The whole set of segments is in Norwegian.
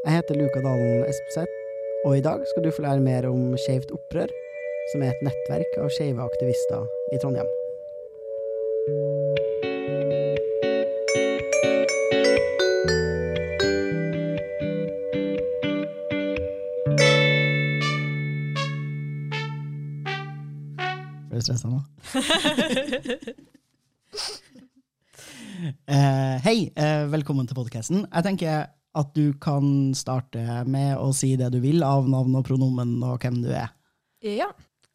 Jeg heter Luka Dalen Espeseth, og i dag skal du få lære mer om Skeivt opprør, som er et nettverk av skeive aktivister i Trondheim. Ble du stressa nå? uh, hei, uh, velkommen til podkasten. Jeg tenker at du kan starte med å si det du vil av navn og pronomen og hvem du er. Ja.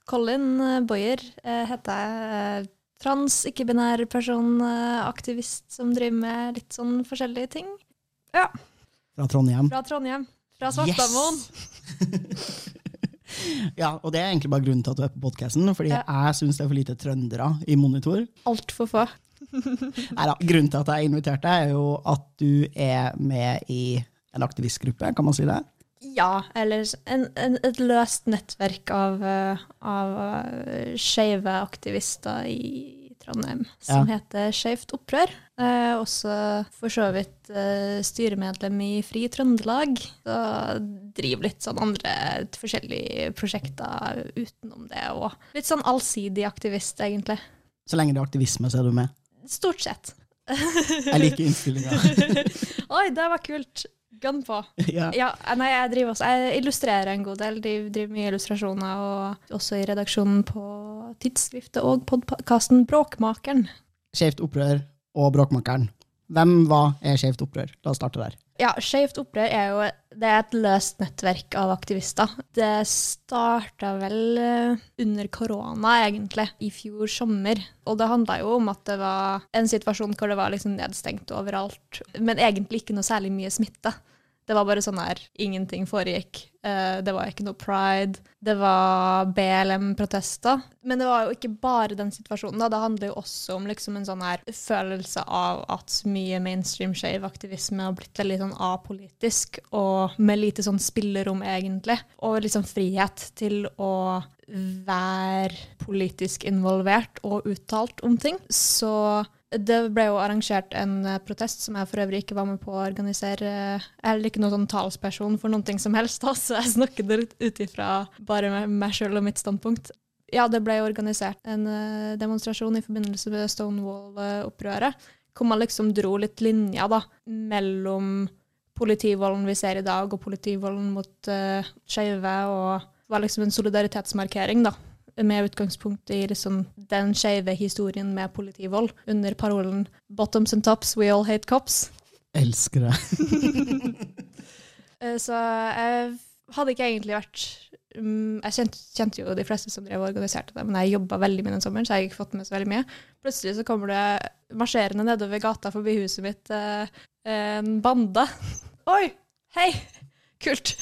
Colin eh, Boyer eh, heter jeg. Eh, Trans, ikke-binær person, aktivist som driver med litt sånn forskjellige ting. Ja. Fra Trondheim. Fra Trondheim. Fra Svartlamoen. Ja, og det er egentlig bare grunnen til at du er på podkasten, fordi Ja. jeg syns det er for lite trøndere i monitor. Altfor få. Neida, grunnen til at jeg inviterte er jo at du er med i en aktivistgruppe, kan man si det? Ja, eller en, en, et løst nettverk av, eh, av eh, skeive aktivister i Trondheim som heter Skeivt opprør. Eh, også for så vidt eh, styremedlem i Fri Trøndelag. Og driver litt sånn andre forskjellige prosjekter utenom det. òg. litt sånn allsidig aktivist, egentlig. Så lenge det er aktivisme, så er du med. Stort sett. Jeg liker innstillinga. Oi, det var kult! Gun på. ja. Ja, nei, jeg driver også, jeg illustrerer en god del. De driver mye illustrasjoner, og også i redaksjonen på tidsskriftet og podkasten Bråkmakeren. Skeivt opprør og Bråkmakeren. Hvem var er Skeivt opprør? La oss starte der. Ja, Skeivt opprør er jo det er et løst nettverk av aktivister. Det starta vel eh, under korona, egentlig, i fjor sommer. Og det handla jo om at det var en situasjon hvor det var liksom nedstengt overalt, men egentlig ikke noe særlig mye smitte. Det var bare sånn her ingenting foregikk. Eh, Det var ikke noe pride. Det var BLM-protester. Men det var jo ikke bare den situasjonen. da. Det handler jo også om liksom en sånn her følelse av at mye mainstream skeiv aktivisme har blitt veldig sånn apolitisk, og med lite sånn spillerom, egentlig. Og liksom frihet til å være politisk involvert og uttalt om ting. Så det ble jo arrangert en eh, protest som jeg for øvrig ikke var med på å organisere. Jeg er ikke noen sånn talsperson for noen ting som helst, da, så jeg snakker det ut ifra bare meg sjøl og mitt standpunkt. Ja, det ble organisert en eh, demonstrasjon i forbindelse med Stonewall-opprøret, hvor man liksom dro litt linja da, mellom politivolden vi ser i dag, og politivolden mot uh, skeive, og det var liksom en solidaritetsmarkering, da med utgangspunkt i liksom den skeive historien med politivold, under parolen 'Bottoms and tops, we all hate cops'. Elsker det. Eh, Så jeg hadde ikke egentlig vært mm, Jeg kjente, kjente jo de fleste som drev og organiserte det, men jeg jobba veldig mye den sommeren, så jeg har ikke fått med så veldig mye. Plutselig så kommer det marsjerende nedover gata forbi huset mitt eh, en bande. Oi! Hei! Kult.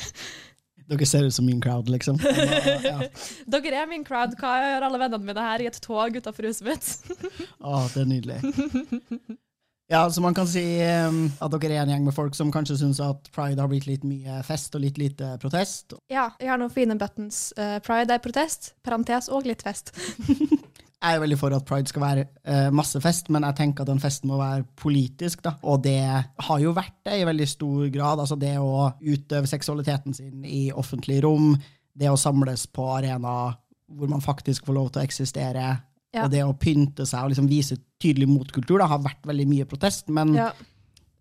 Dere ser ut som min crowd, liksom. Ja. Dere er min crowd. Hva gjør alle vennene mine her i et tog utafor huset mitt? Å, det er nydelig. Ja, så man kan si um, at dere er en gjeng med folk som kanskje syns at pride har blitt litt mye fest og litt lite protest. Ja, jeg har noen fine buttons. Eh, pride er protest, parentes og litt fest. Jeg er veldig for at pride skal være eh, masse fest, men jeg tenker at den festen må være politisk. da. Og det har jo vært det i veldig stor grad. altså Det å utøve seksualiteten sin i offentlig rom, det å samles på arenaer hvor man faktisk får lov til å eksistere, Ja. og det å pynte seg og liksom vise tydelig motkultur, da, har vært veldig mye protest. Men, Ja.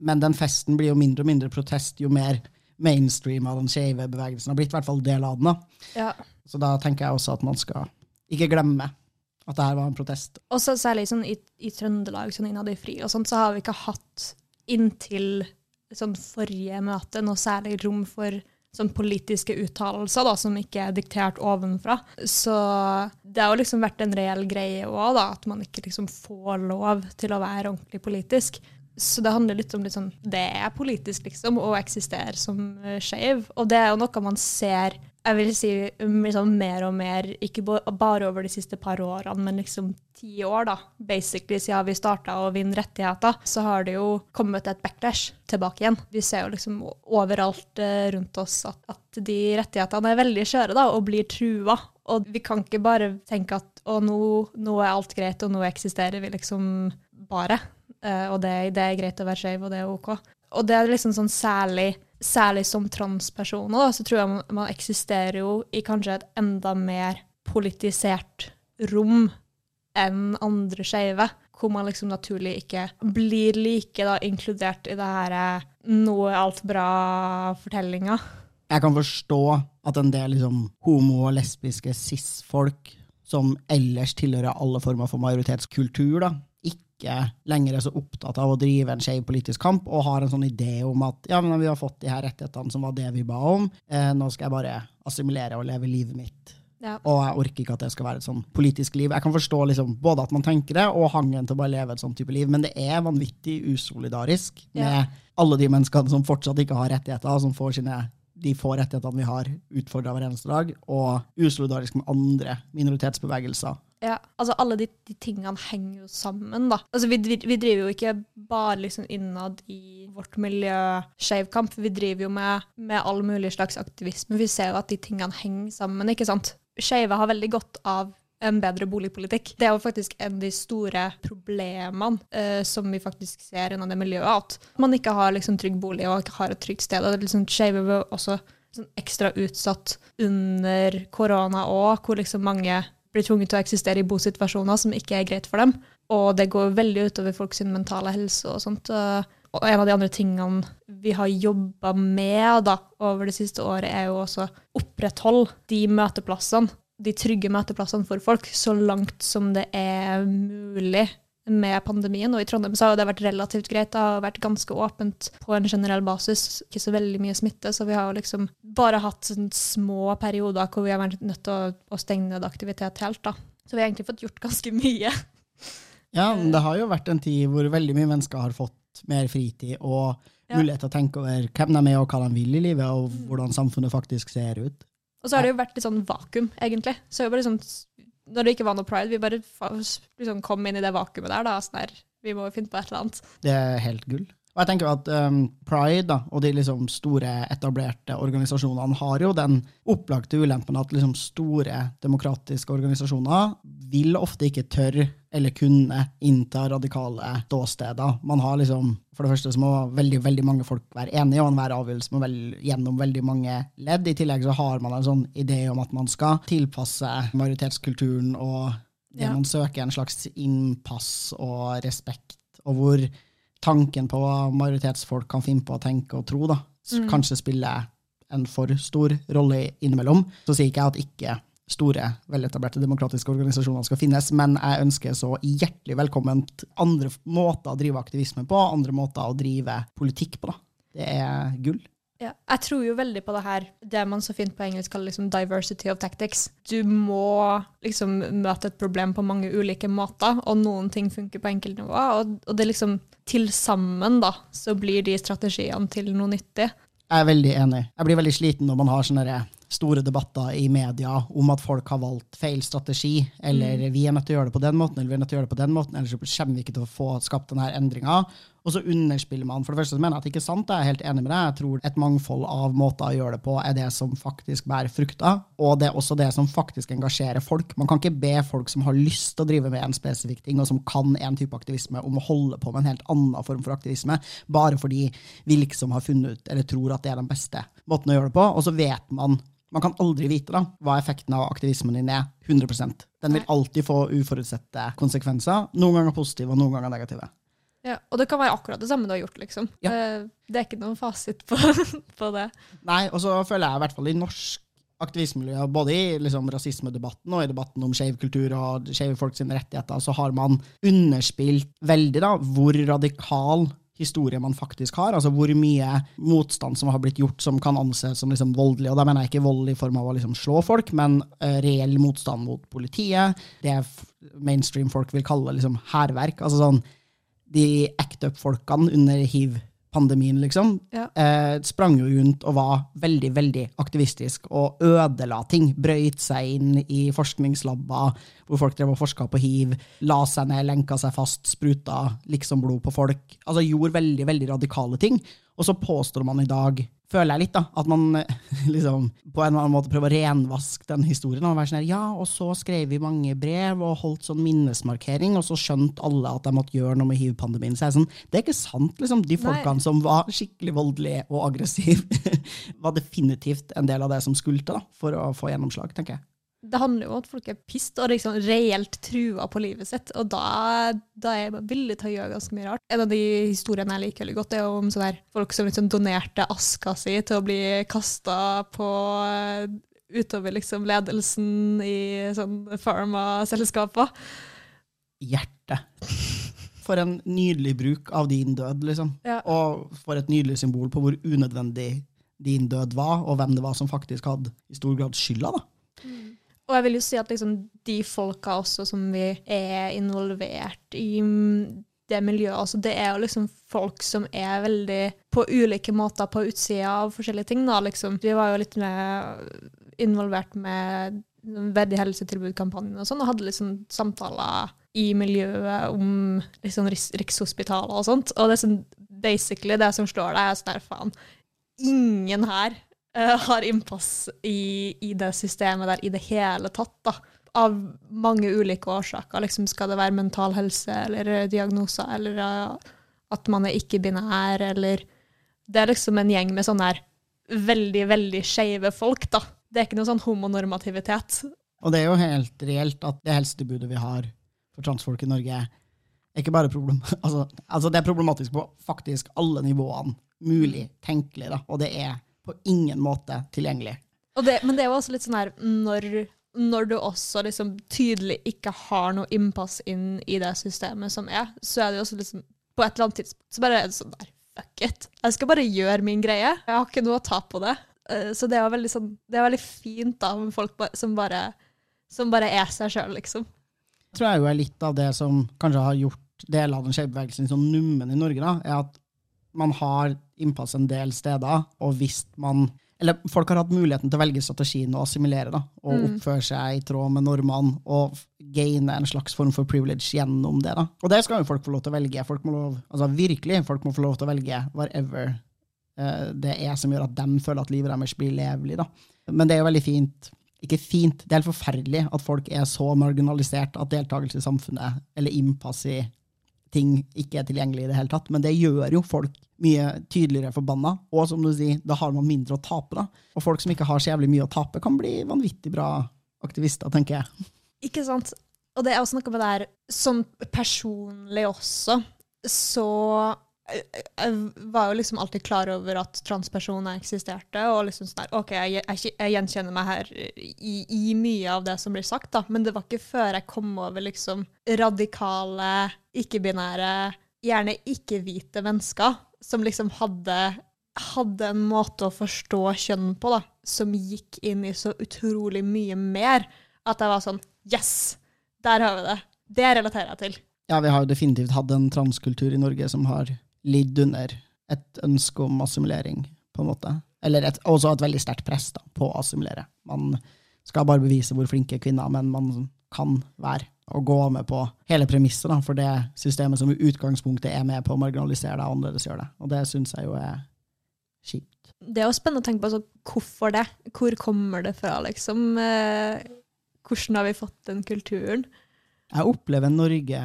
men den festen blir jo mindre og mindre protest jo mer mainstream av den skeive bevegelsen har blitt. i hvert fall del av den. da. ja. Så da tenker jeg også at man skal ikke glemme at det her var en protest. Og så særlig sånn i, i Trøndelag, sånn innad i FRI og sånt, så har vi ikke hatt inntil sånn forrige møte noe særlig rom for sånn politiske uttalelser da, som ikke er diktert ovenfra. Så det har jo liksom vært en reell greie òg, at man ikke liksom får lov til å være ordentlig politisk. Så det handler litt om litt sånn Det er politisk, liksom, å eksistere som skeiv. Og det er jo noe man ser jeg vil si liksom, mer og mer, ikke bare over de siste par årene, men liksom ti år, da, basically siden vi starta å vinne rettigheter, så har det jo kommet et backlash tilbake igjen. Vi ser jo liksom overalt uh, rundt oss at, at, de rettighetene er veldig skjøre da, og blir trua. Og vi kan ikke bare tenke at å, nå, nå er alt greit, og nå eksisterer vi liksom bare. Uh, og det, det, er greit å være skeiv, og det er OK. Og det er liksom sånn særlig særlig som transpersoner, så tror jeg man, eksisterer jo i kanskje et enda mer politisert rom enn andre skeive. Hvor man liksom naturlig ikke blir like da, inkludert i det her noe 'nå er alt bra'-fortellinga. Jeg kan forstå at en del liksom, homo- og lesbiske cis-folk som ellers tilhører alle former for majoritetskultur, da, ikke lenger er så opptatt av å drive en skeiv politisk kamp, og har en sånn idé om at ja, men vi har fått de her rettighetene som var det vi ba om, eh, nå skal jeg bare assimilere og leve livet mitt. Ja. Og jeg orker ikke at det skal være et sånn politisk liv. Jeg kan forstå liksom både at man tenker det, og hangen til å bare leve et sånt type liv, men det er vanvittig usolidarisk med ja. alle de menneskene som fortsatt ikke har rettigheter, som får sine de få rettighetene vi har, utfordra hver eneste dag, og usolidarisk med andre minoritetsbevegelser ja, altså Alle de, de, tingene henger jo sammen, da. Altså vi, vi, driver jo ikke bare liksom innad i vårt miljø skeiv kamp, vi driver jo med, med all mulig slags aktivisme. Vi ser jo at de tingene henger sammen, ikke sant. Skeive har veldig godt av en bedre boligpolitikk. Det er jo faktisk en av de store problemene uh, som vi faktisk ser innen det miljøet. At man ikke har liksom trygg bolig og ikke har et trygt sted. og det er liksom Skeive var også sånn ekstra utsatt under korona òg, hvor liksom mange blir tvunget til å eksistere i bosituasjoner som ikke er greit for dem. Og det går veldig utover folks mentale helse og sånt. Og en av de andre tingene vi har jobba med da, over det siste året, er jo også opprettholde de møteplassene, de trygge møteplassene for folk, så langt som det er mulig med pandemien. Og i Trondheim så har det vært relativt greit. Det har vært ganske åpent på en generell basis. Ikke så veldig mye smitte, så vi har liksom bare hatt sånn små perioder hvor vi har vært nødt til å, å stenge ned aktivitet helt. da. Så vi har egentlig fått gjort ganske mye. Ja, det har jo vært en tid hvor veldig mye mennesker har fått mer fritid og ja. mulighet til å tenke over hvem de er og hva de vil i livet, og mm. hvordan samfunnet faktisk ser ut. Og så har det jo vært litt sånn vakuum, egentlig. Så det er bare sånn når det ikke var noe pride, vi bare liksom kom inn i det vakuumet der. da, sånn der, Vi må finne på et eller annet. Det er helt gull. Og jeg tenker at um, Pride da, og de liksom store, etablerte organisasjonene har jo den opplagte ulempen at liksom store demokratiske organisasjoner vil ofte ikke tørre eller kunne innta radikale ståsteder. Man har liksom, For det første så må veldig veldig mange folk være enige, og enhver avgjørelse må vel gjennom veldig mange ledd. I tillegg så har man en sånn idé om at man skal tilpasse majoritetskulturen og ja. man søker en slags innpass og respekt, og hvor tanken på hva majoritetsfolk kan finne på å tenke og tro, da, mm. kanskje spiller en for stor rolle innimellom. Så sier ikke jeg at ikke store, veletablerte demokratiske organisasjoner skal finnes, men jeg ønsker så hjertelig velkommen andre måter å drive aktivisme på, andre måter å drive politikk på. da. Det er gull. Ja, jeg tror jo veldig på det her, det man så fint på engelsk kaller liksom diversity of tactics. Du må liksom møte et problem på mange ulike måter, og noen ting funker på enkeltnivåer. Og, og det liksom til sammen da, så blir de strategiene til noe nyttig. Jeg er veldig enig. Jeg blir veldig sliten når man har sånne store debatter i media om at folk har valgt feil strategi, eller mm. vi er nødt til å gjøre det på den måten, eller vi er nødt til å gjøre det på den måten, ellers kommer vi ikke til å få skapt denne endringa. Og så underspiller man. For det første så mener jeg at det ikke er sant, jeg er helt enig med deg. Jeg tror et mangfold av måter å gjøre det på er det som faktisk bærer frukter, og det er også det som faktisk engasjerer folk. Man kan ikke be folk som har lyst til å drive med en spesifikk ting, og som kan en type aktivisme, om å holde på med en helt annen form for aktivisme, bare fordi vi liksom har funnet ut, eller tror at det er den beste måten å gjøre det på. Og så vet man man kan aldri vite da, hva effekten av aktivismen din er. 100% Den vil alltid få uforutsette konsekvenser. Noen ganger positive og noen ganger negative. Ja, Og det kan være akkurat det samme du har gjort, liksom. Ja. Eh, det er ikke noen fasit på, på det. Nei, og så føler jeg i hvert fall i norsk aktivistmiljø, både i liksom, rasismedebatten og i debatten om skeiv kultur og skeive folks rettigheter, så har man underspilt veldig da, hvor radikal historie man faktisk har. Altså hvor mye motstand som har blitt gjort som kan anses som liksom voldelig. Og da mener jeg ikke vold i form av å liksom slå folk, men uh, reell motstand mot politiet. Det mainstream folk vil kalle liksom hærverk. Altså sånn de act up-folkene under hiv-pandemien, liksom, Ja. eh, sprang jo rundt og var veldig, veldig aktivistisk og ødela ting. Brøyt seg inn i forskningslabber hvor folk drev og forska på hiv, la seg ned, lenka seg fast, spruta liksom blod på folk. Altså gjorde veldig, veldig radikale ting. Og så påstår man i dag, føler jeg litt, da, at man eh, liksom på en eller annen måte prøver å renvaske den historien. Og være sånn her, ja, og så skrev vi mange brev og holdt sånn minnesmarkering, og så skjønte alle at de måtte gjøre noe med hiv-pandemien. Så jeg er sånn, det er ikke sant, liksom. De Nei. folkene som var skikkelig voldelige og aggressive, var definitivt en del av det som skulle til da, for å få gjennomslag, tenker jeg. Det handler jo om at folk er pissed og liksom reelt trua på livet sitt, og da, da er jeg villig til å gjøre ganske mye rart. En av de historiene jeg liker veldig godt, er om sånne her folk som liksom donerte aska si til å bli kasta på eh, utover liksom ledelsen i sånn pharma-selskaper. For en nydelig bruk av din død, liksom. Ja. Og for et nydelig symbol på hvor unødvendig din død var, og hvem det var som faktisk hadde i stor grad skylda, da. Og jeg vil jo si at liksom, de folka også som vi er involvert i det miljøet, altså, det er jo liksom folk som er veldig på ulike måter på utsida av forskjellige ting. Da, liksom. Vi var jo litt mer involvert med Verdig helsetilbud-kampanjen og sånn, og hadde liksom samtaler i miljøet om liksom, Riks Rikshospitalet og sånt. Og det er sånn, basically det som slår deg, er sånn der faen. Ingen her eh, har innpass i, i det systemet der i det hele tatt, da. Av mange ulike årsaker. Liksom, skal det være mental helse eller eh, diagnoser, eller uh, at man er ikke-binær, eller Det er liksom en gjeng med sånne her veldig, veldig skeive folk, da. Det er ikke noe sånn homonormativitet. Og det er jo helt reelt at det helsetilbudet vi har for transfolk i Norge, er ikke bare problem altså, altså det er problematisk på faktisk alle nivåene mulig tenkelig, da. Og det er på ingen måte tilgjengelig. Det, men det er jo også litt sånn her når, når du også liksom tydelig ikke har noe innpass inn i det systemet som er, så er det jo også liksom På et eller annet tidspunkt så bare er det sånn der Fuck it. Jeg skal bare gjøre min greie. Jeg har ikke noe å ta på det. Eh, Så det er veldig, sånn, det er veldig fint da med folk som bare, som bare er seg sjøl, liksom. Jeg tror jeg jo er litt av det som kanskje har gjort deler av den skjevbevegelsen sånn nummen i Norge, da, er at man har innpass en del steder, og hvis man eller folk har hatt muligheten til å velge strategien og assimilere, da, og Mm. oppføre seg i tråd med normene, og gaine en slags form for privilege gjennom det. da. Og det skal jo folk få lov til å velge. Folk må lov, altså virkelig, folk må få lov til å velge whatever uh, det er som gjør at de føler at livet deres blir levelig. da. Men det er jo veldig fint ikke fint, det er helt forferdelig at folk er så marginalisert at deltakelse i samfunnet eller innpass i ting ikke er tilgjengelig i det hele tatt. Men det gjør jo folk mye tydeligere forbanna. Og som du sier, da har man mindre å tape. da. Og folk som ikke har så jævlig mye å tape, kan bli vanvittig bra aktivister, tenker jeg. Ikke sant? Og det er også noe med det her sånn personlig også, så jeg, var jo liksom alltid klar over at transpersoner eksisterte, og liksom sånn der, OK, jeg, jeg, jeg gjenkjenner meg her i, i mye av det som blir sagt, da, men det var ikke før jeg kom over liksom radikale, ikke-binære, gjerne ikke-hvite mennesker, som liksom hadde hadde en måte å forstå kjønn på da, som gikk inn i så utrolig mye mer, at jeg var sånn Yes! Der har vi det. Det relaterer jeg til. Ja, vi har jo definitivt hatt en transkultur i Norge som har lidd under et ønske om assimilering, på en måte. Eller et, også et veldig sterkt press da, på å assimilere. Man skal bare bevise hvor flinke kvinner, men man kan være og gå med på hele premisset da, for det systemet som i utgangspunktet er med på å marginalisere deg og annerledes gjør det. Og det syns jeg jo er kjipt. Det er jo spennende å tenke på altså, hvorfor det. Hvor kommer det fra, liksom? Eh, hvordan har vi fått den kulturen? Jeg opplever Norge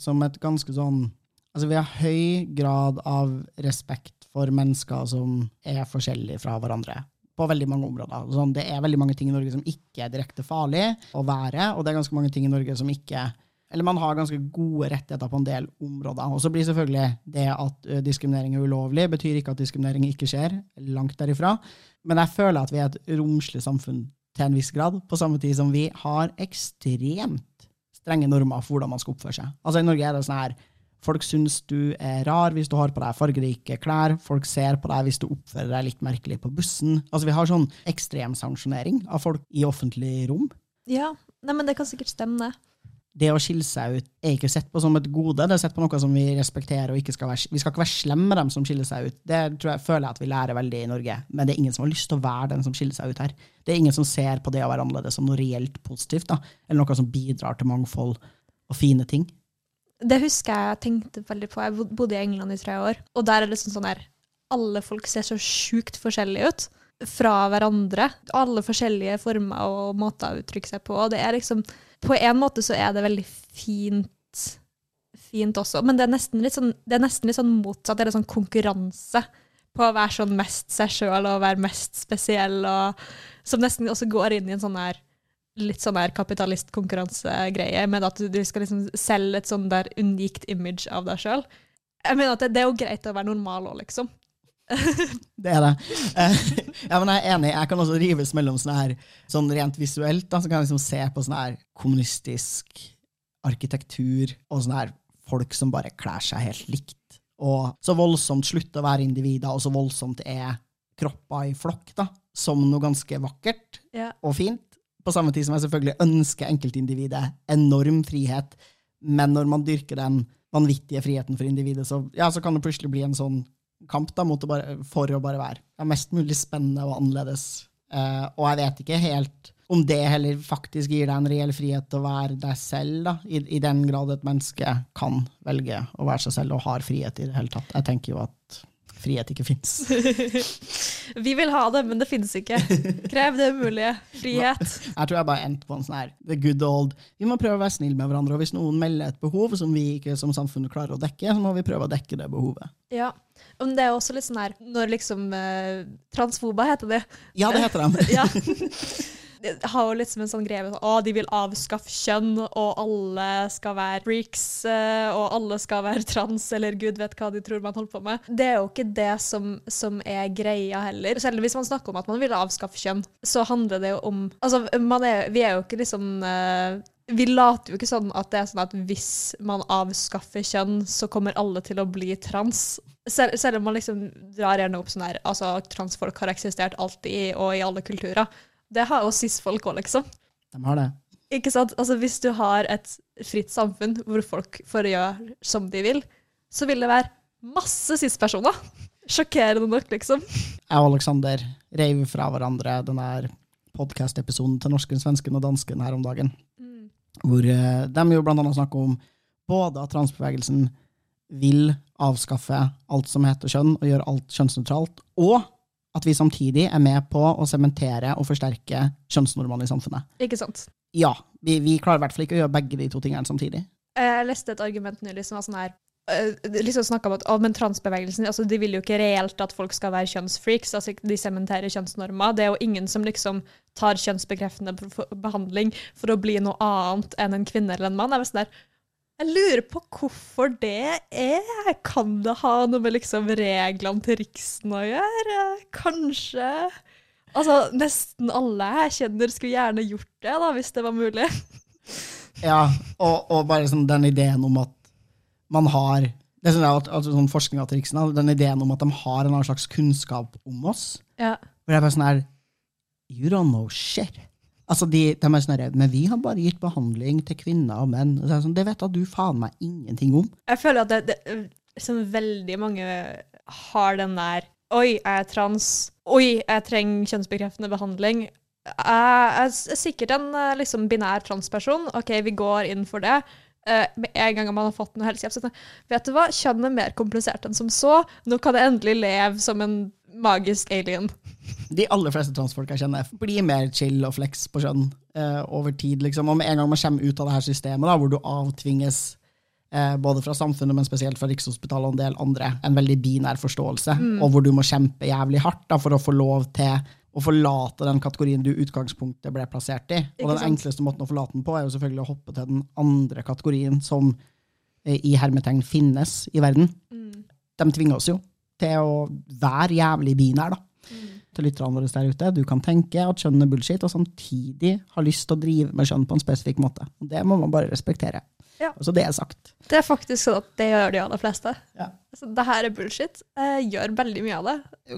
som et ganske sånn Altså, vi har høy grad av respekt for mennesker som er forskjellige fra hverandre. På veldig mange områder. Sånn, det er veldig mange ting i Norge som ikke er direkte farlig å være, og det er ganske mange ting i Norge som ikke Eller man har ganske gode rettigheter på en del områder. Og så blir selvfølgelig det at diskriminering er ulovlig, betyr ikke at diskriminering ikke skjer. Langt derifra. Men jeg føler at vi er et romslig samfunn til en viss grad, på samme tid som vi har ekstremt strenge normer for hvordan man skal oppføre seg. Altså I Norge er det sånn her Folk syns du er rar hvis du har på deg fargerike klær. Folk ser på deg hvis du oppfører deg litt merkelig på bussen. Altså Vi har sånn ekstrem sanksjonering av folk i offentlig rom. Ja, Nei, men det kan sikkert stemme, det. det å skille seg ut er ikke sett på som et gode, det er sett på noe som vi respekterer, og ikke skal være, vi skal ikke være slemme med dem som skiller seg ut. Det tror jeg, føler jeg at vi lærer veldig i Norge, men det er ingen som har lyst til å være den som skiller seg ut her. Det er ingen som ser på det å være annerledes som noe reelt positivt, da, eller noe som bidrar til mangfold og fine ting. Det husker jeg jeg tenkte veldig på. Jeg bodde i England i tre år, og der er det sånn sånn her Alle folk ser så sjukt forskjellige ut fra hverandre. Alle forskjellige former og måter å uttrykke seg på. og det er liksom på en måte så er det veldig fint, fint også, men det er nesten litt sånn, det er nesten litt sånn motsatt. Det er en sånn konkurranse på å være sånn mest seg sjøl og være mest spesiell, og, som nesten også går inn i en sånn her litt sånn her kapitalistkonkurransegreie, med at du, skal liksom selge et sånn der unikt image av deg sjøl. Jeg mener at det, det, er jo greit å være normal òg, liksom. det er det. Uh, ja, men jeg er enig. Jeg kan også rives mellom sånn her sånn rent visuelt. Da, så kan jeg liksom se på sånn her kommunistisk arkitektur og sånn her folk som bare kler seg helt likt. Og så voldsomt slutter å være individer, og så voldsomt er kropper i flokk, da, som noe ganske vakkert ja. og fint. På samme tid som jeg selvfølgelig ønsker enkeltindividet enorm frihet, men når man dyrker den vanvittige friheten for individet, så, ja, så kan det plutselig bli en sånn kamp da, å bare, for å bare være ja, mest mulig spennende og annerledes. Uh, og jeg vet ikke helt om det heller faktisk gir deg en reell frihet til å være deg selv, da, i, i, den grad et menneske kan velge å være seg selv og har frihet i det hele tatt. Jeg tenker jo at frihet ikke fins. Vi vil ha det, men det finnes ikke. Krev det mulige. Frihet. Jeg tror jeg bare endte på en sånn her the good old Vi må prøve å være snille med hverandre, og hvis noen melder et behov som vi ikke som samfunn klarer å dekke, så må vi prøve å dekke det behovet. Ja, men det er også litt sånn her når liksom eh, Transfoba heter det. Ja, det heter de. ja. Har jo liksom en sånn greie med at de vil avskaffe kjønn, og alle skal være freaks, eh, og alle skal være trans, eller gud vet hva de tror man holder på med. Det er jo ikke det som, som er greia heller. Selv hvis man snakker om at man vil avskaffe kjønn, så handler det jo om Altså, er, vi er jo ikke liksom uh, vi later jo ikke sånn at det er sånn at hvis man avskaffer kjønn, så kommer alle til å bli trans. Selv, selv om man liksom drar gjerne opp sånn her altså transfolk har eksistert alltid og i alle kulturer. Det har jo cis-folk òg, liksom. De har det. Ikke sant? Altså Hvis du har et fritt samfunn hvor folk får gjøre som de vil, så vil det være masse cis-personer. Sjokkerende nok, liksom. Jeg og Aleksander reiv fra hverandre den der podkast-episoden til norsken, svensken og dansken her om dagen. Mm. Hvor uh, de jo blant annet snakker om både at transbevegelsen vil avskaffe alt som heter kjønn, og gjøre alt kjønnsnøytralt, og at vi samtidig er med på å sementere og forsterke kjønnsnormene i samfunnet. Ikke sant? Ja. Vi, vi klarer i hvert fall ikke å gjøre begge de to tingene samtidig. Jeg leste et argument nylig som var sånn her liksom snakka om at oh, men transbevegelsen altså, de vil jo ikke reelt at folk skal være kjønnsfreaks. altså De sementerer kjønnsnormer. Det er jo ingen som liksom tar kjønnsbekreftende behandling for å bli noe annet enn en kvinne eller en mann. Jeg, sånn der, jeg lurer på hvorfor det er. Kan det ha noe med liksom reglene til Riksen å gjøre? Kanskje. Altså, nesten alle jeg kjenner skulle gjerne gjort det, da, hvis det var mulig. ja, og, og bare liksom den ideen om at man har det er altså, sånn forskning til Riksen, den ideen om at de har en slags kunnskap om oss. Ja. Hvor jeg bare sånn her You don't know shit. Altså, de, de er sånn Men vi har bare gitt behandling til kvinner og menn. Det, sånn, det vet da du faen meg ingenting om. Jeg føler at det, det, sånn veldig mange har den der Oi, jeg er trans. Oi, jeg trenger kjønnsbekreftende behandling. Jeg er sikkert en eh, liksom, binær transperson. OK, vi går inn for det. Uh, med en gang man har fått noe helsehjelp. Vet du hva, kjønn er mer komplisert enn som så. Nå kan jeg endelig leve som en magisk alien. De aller fleste transfolk jeg kjenner, blir mer chill og flex på kjønn uh, over tid. liksom. Og med en gang man kommer ut av det her systemet, da, hvor du avtvinges uh, både fra samfunnet, men spesielt fra Rikshospitalet og en del andre, en veldig binær forståelse, mm. og hvor du må kjempe jævlig hardt da, for å få lov til å forlate den kategorien du utgangspunktet ble plassert i. Og den enkleste måten å forlate den på, er jo selvfølgelig å hoppe til den andre kategorien som eh, i hermetegn finnes i verden. Mm. De tvinger oss jo til å være jævlig binær, da. Mm. Til lytterne våre der ute. Du kan tenke at kjønn er bullshit, og samtidig ha lyst til å drive med kjønn på en spesifikk måte. Og det må man bare respektere. Ja. Altså det er sagt. Det er faktisk sånn at det gjør de aller fleste. Ja. Altså, det her er bullshit. Jeg gjør veldig mye av det.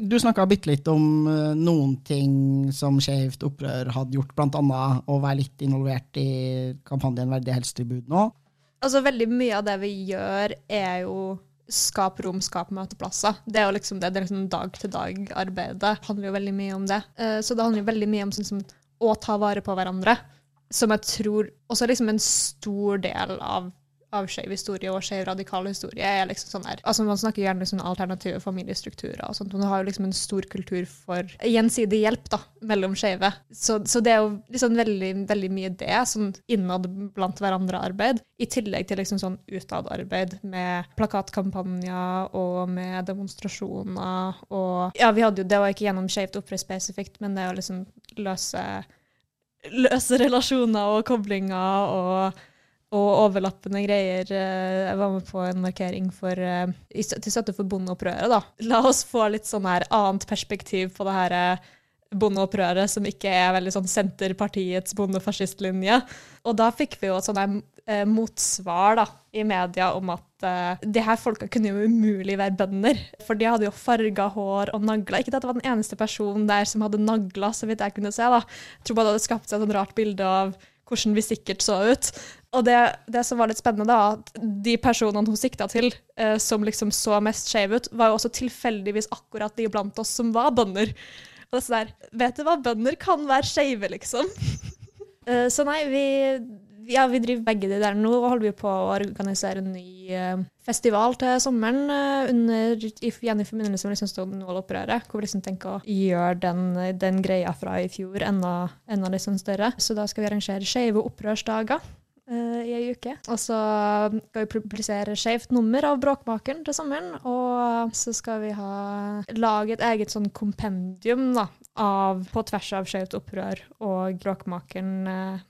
Du snakka bitte litt om eh, noen ting som Skeivt opprør hadde gjort, bl.a. å være litt involvert i kampanjen Verdig helsetilbud nå. Altså, veldig mye av det vi gjør, er jo skap rom, skap møteplasser. Det er jo liksom det, det er liksom dag-til-dag-arbeidet. handler jo veldig mye om det. Eh, Så det handler jo veldig mye om sånn å ta vare på hverandre, som jeg tror også er liksom en stor del av av skeiv historie og skeiv radikal historie er liksom sånn der, altså Man snakker gjerne liksom alternative familiestrukturer og sånt, men det har jo liksom en stor kultur for gjensidig hjelp da, mellom skeive. Så, så det er jo liksom veldig, veldig mye det, sånn innad blant hverandre-arbeid, i tillegg til liksom sånn utad-arbeid med plakatkampanjer og med demonstrasjoner og Ja, vi hadde jo, det var ikke gjennom Skeivt opprør spesifikt, men det å liksom løse løse relasjoner og koblinger og og overlappende greier. Eh, Jeg var med på en markering for, eh, til støtte for bondeopprøret. da. La oss få litt sånn her annet perspektiv på det her eh, bondeopprøret, som ikke er veldig sånn Senterpartiets bondefascistlinje. Og da fikk vi jo et sånn motsvar da, i media om at uh, de her folka kunne jo umulig være bønder. For de hadde jo farga hår og nagler. Ikke at det var den eneste personen der som hadde nagler, så vidt jeg kunne se. da. Jeg tror bare det hadde skapt seg et sånn rart bilde av hvordan vi sikkert så ut. Og det, det som var litt spennende, da, at de personene hun sikta til, eh, som liksom så mest skeive ut, var jo også tilfeldigvis akkurat de blant oss som var bønder. Og det er sånn der, Vet du hva, bønder kan være skeive, liksom. Eh, så nei, vi, ja, vi driver begge de der nå, og holder vi på å organisere en ny uh, festival til sommeren uh, under, igjen i forbindelse med liksom Stonewall-opprøret, hvor vi liksom tenker å gjøre den, den greia fra i fjor enda, enda sånn større. Så da skal vi arrangere skeive opprørsdager uh, i ei uke. Og så skal vi publisere skeivt nummer av Bråkmakeren til sommeren. Og så skal vi ha lage et eget sånn kompendium da, av på tvers av Skeivt opprør og Bråkmakeren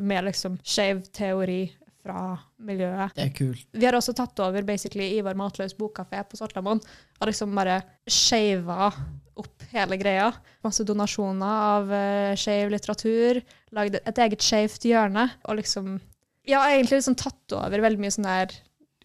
med liksom skeiv teori fra miljøet. Det er kult. Vi har også tatt over basically Ivar Matløs bokkafé på Svartlamoen og liksom bare skeiva opp hele greia. Masse donasjoner av uh, skeiv litteratur. Lagd et eget skeivt hjørne. Og liksom Ja, egentlig liksom tatt over veldig mye sånn der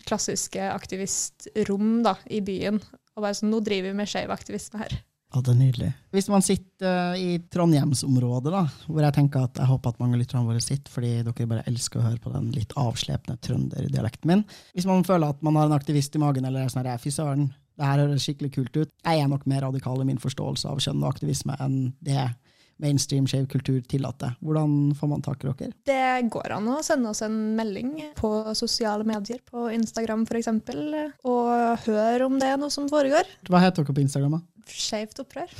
klassiske aktivistrom da, i byen. Og bare sånn, nå driver vi med skeiv aktivisme her. Ja, det er nydelig. Hvis man sitter eh, i Trondheimsområdet, da, hvor jeg tenker at jeg håper at mange lytterne våre sitter, fordi dere bare elsker å høre på den litt avslepne trønderdialekten min. Hvis man føler at man har en aktivist i magen, eller er sånn her, fy søren, det her høres skikkelig kult ut. Jeg er nok mer radikal i min forståelse av kjønn og aktivisme enn det mainstream skeiv kultur tillater. Hvordan får man tak i dere? Det går an å sende oss en melding på sosiale medier, på Instagram f.eks., og høre om det er noe som foregår. Hva heter dere på Instagram? da? Skeivt opprør.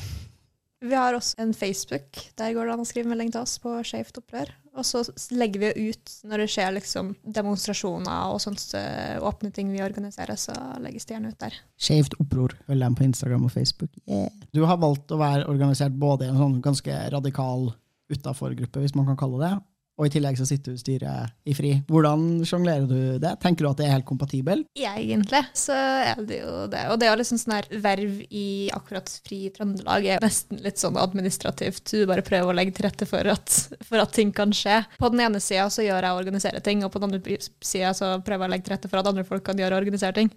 Vi har også en Facebook. Der går det an å skrive melding til oss på Skeivt opprør. Og så legger vi ut når det skjer liksom demonstrasjoner og sånt åpne ting vi organiserer, så legges det gjerne ut der. Skeivt oppror. Følg dem på Instagram og Facebook. Yeah. Du har valgt å være organisert både i en sånn ganske radikal utafor-gruppe, hvis man kan kalle det, og i tillegg så sitter du i styret i FRI. Hvordan sjonglerer du det? Tenker du at det er helt kompatibel? Egentlig så er det jo det. Og det jo liksom sånn her verv i akkurat Fri Trøndelag er nesten litt sånn administrativt. Du bare prøver å legge til rette for at, for at ting kan skje. På den ene sida så gjør jeg og organiserer ting, og på den andre sida så prøver jeg å legge til rette for at andre folk kan gjøre og organisere ting.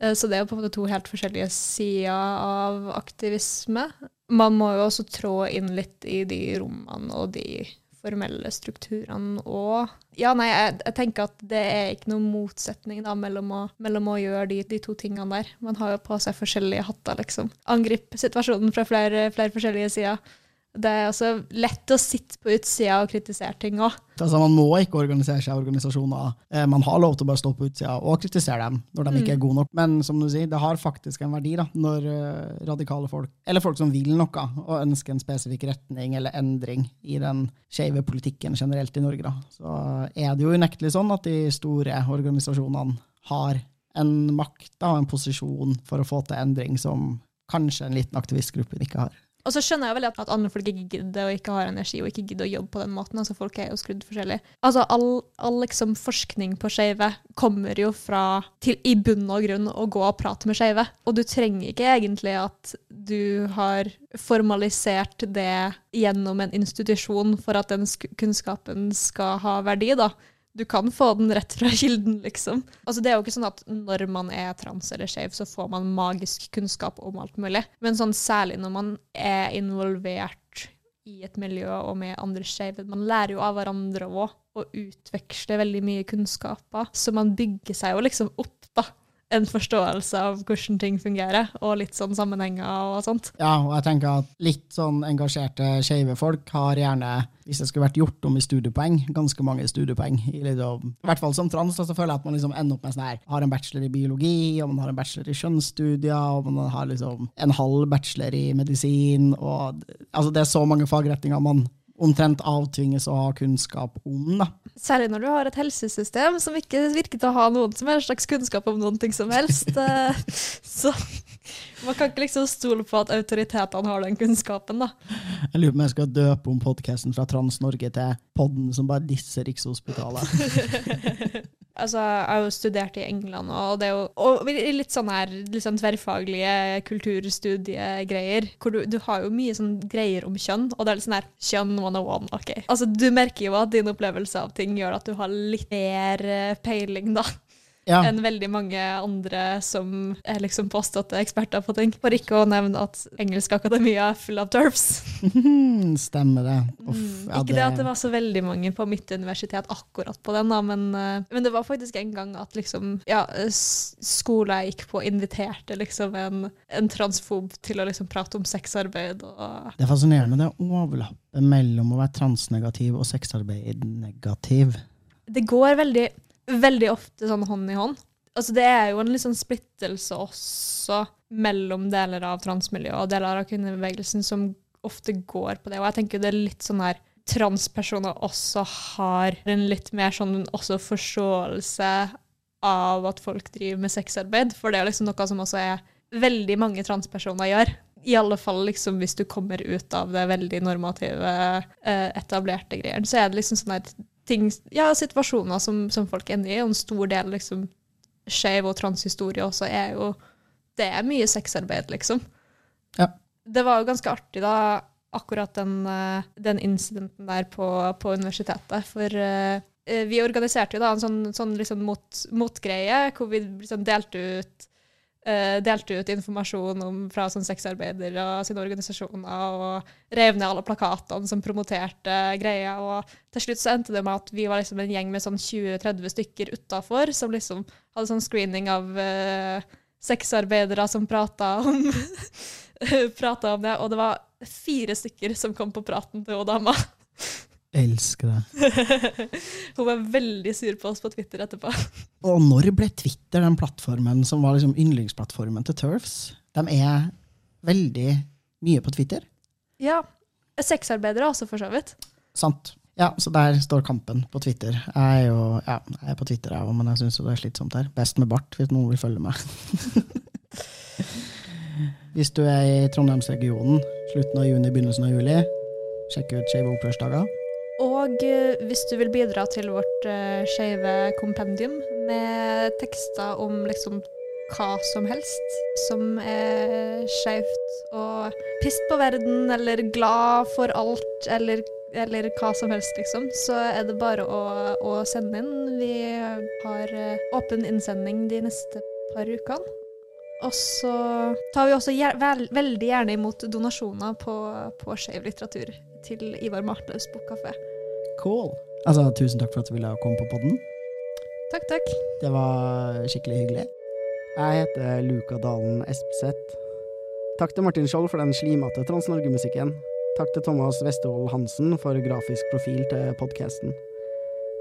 Eh, Så det er jo på en måte to helt forskjellige sider av aktivisme. Man må jo også trå inn litt i de rommene og de formelle strukturene og Ja, nei, jeg, jeg tenker at det er ikke noen motsetning da mellom å, mellom å gjøre de, de to tingene der. Man har jo på seg forskjellige hatter, liksom. Angripe situasjonen fra flere, flere forskjellige sider. Det er også lett å sitte på utsida og kritisere ting òg. Altså, man må ikke organisere seg i organisasjoner. Eh, Man har lov til å bare stå på utsida og kritisere dem når de ikke er gode nok. Men som du sier, det har faktisk en verdi da, når eh, radikale folk, eller folk som vil noe, og ønsker en spesifikk retning eller endring i den skeive politikken generelt i Norge, da. så er det jo unektelig sånn at de store organisasjonene har en makt og en posisjon for å få til endring som kanskje en liten aktivistgruppe ikke har. Og så skjønner jeg vel at, andre folk ikke gidder og ikke har energi og ikke gidder å jobbe på den måten. altså Folk er jo skrudd forskjellig. Altså All, all liksom forskning på skeive kommer jo fra til i bunn og grunn å gå og prate med skeive. Og du trenger ikke egentlig at du har formalisert det gjennom en institusjon for at den sk- kunnskapen skal ha verdi. da. Du kan få den rett fra kilden, liksom. Altså, det er jo ikke sånn at når man er trans eller skeiv, så får man magisk kunnskap om alt mulig. Men sånn særlig når man er involvert i et miljø og med andre skeive. Man lærer jo av hverandre òg, og utveksler veldig mye kunnskaper. Så man bygger seg jo liksom opp, en forståelse av hvordan ting fungerer, og litt sånn sammenhenger og sånt. Ja, og jeg tenker at litt sånn engasjerte skeive folk har gjerne, hvis det skulle vært gjort om i studiepoeng, ganske mange studiepoeng. I, av, i hvert fall som trans, så føler jeg at man liksom ender opp med sånn her, har en bachelor i biologi, og man har en bachelor i kjønnsstudier, og man har liksom en halv bachelor i medisin, og altså det er så mange fagretninger man omtrent avtvinges å ha kunnskap om. da. Særlig når du har et helsesystem som ikke virker til å ha noen som helst slags kunnskap om noen ting som helst. Eh, så man kan ikke liksom stole på at autoritetene har den kunnskapen, da. Jeg lurer på om jeg skal døpe om podkasten fra Trans-Norge til podden som bare disser Rikshospitalet. Altså, jeg har jo studert i England, og det er jo og litt sånn her sånn tverrfaglige kulturstudiegreier. hvor du, du, har jo mye sånn greier om kjønn, og det er litt sånn her kjønn 101. ok. Altså, Du merker jo at din opplevelse av ting gjør at du har litt mer eh, peiling, da ja. enn veldig mange andre som er liksom påståtte eksperter på ting. For ikke å nevne at Engelsk akademia er full av turfs. Stemmer det. Uff, mm, ja, ikke det at det var så veldig mange på mitt universitet akkurat på den, da, men, uh, men det var faktisk en gang at liksom, ja, skolen jeg gikk på, inviterte liksom en, en transfob til å liksom prate om sexarbeid. Og det er fascinerende det overlappet mellom å være transnegativ og sexarbeid negativ. Det går veldig veldig ofte sånn hånd i hånd. Altså det er jo en litt sånn splittelse også mellom deler av transmiljøet og deler av kvinnebevegelsen som ofte går på det. Og jeg tenker det er litt sånn her transpersoner også har en litt mer sånn også forståelse av at folk driver med sexarbeid, for det er liksom noe som også er veldig mange transpersoner gjør. I alle fall liksom hvis du kommer ut av det veldig normative, eh, etablerte greiene, så er det liksom sånn at ting, ja, situasjoner som, som, folk ender i, og en stor del liksom skeiv og transhistorie også er jo Det er mye sexarbeid, liksom. Ja. Det var jo ganske artig, da, akkurat den, eh, den incidenten der på, på universitetet. For uh, vi organiserte jo da en sånn, sånn liksom mot, motgreie, hvor vi liksom delte ut Uh, delte ut informasjon om, fra sånn sexarbeidere og sine organisasjoner, og rev ned alle plakatene som promoterte greia. Og til slutt så endte det med at vi var liksom en gjeng med sånn 20-30 stykker utafor, som liksom hadde sånn screening av uh, sexarbeidere som prata om, om det. Og det var fire stykker som kom på praten til hun dama. Elsker det. Hun var veldig sur på oss på Twitter etterpå. Og når ble Twitter den plattformen som var liksom yndlingsplattformen til Turfs? De er veldig mye på Twitter. Ja. Sexarbeidere også, for så vidt. Sant. Ja, så der står kampen på Twitter. Jeg er jo ja, jeg er på Twitter, jeg òg, men jeg syns det er slitsomt her. Best med bart, hvis noen vil følge meg. hvis du er i Trondheimsregionen slutten av juni, begynnelsen av juli, sjekk ut Skeive opprørsdager. Og eh, hvis du vil bidra til vårt uh, skeive kompendium med tekster om liksom hva som helst som er skeivt, og pist på verden, eller glad for alt, eller, eller, hva som helst, liksom, så er det bare å, å sende inn. Vi har uh, åpen innsending de neste par ukene. Og så tar vi også vel, veldig gjerne imot donasjoner på, på skeiv litteratur til Ivar Martlaus bokkafé. Cool. Altså, tusen takk for at du ville komme på podden. Takk, takk. Det var skikkelig hyggelig. Jeg heter Luka Dalen Espseth. Takk til Martin Skjold for den slimete Trans-Norge-musikken. Takk til Thomas Westevold Hansen for grafisk profil til podkasten.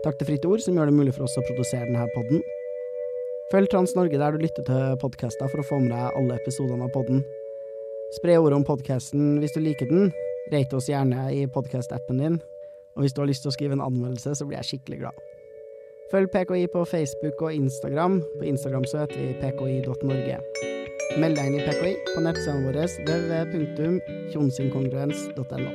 Takk til Fritt Ord, som gjør det mulig for oss å produsere denne podden. Følg Trans-Norge der du lytter til podkaster for å få med deg alle episodene av podden. Spre ordet om podkasten hvis du liker den. Rate oss gjerne i podkast-appen din. Og hvis du har lyst til å skrive en anmeldelse, så blir jeg skikkelig glad. Følg PKI på Facebook og Instagram. På Instagram så heter vi pki.norge. Meld deg inn i PKI på nettsidene våre www.kjonsinkongruens.no.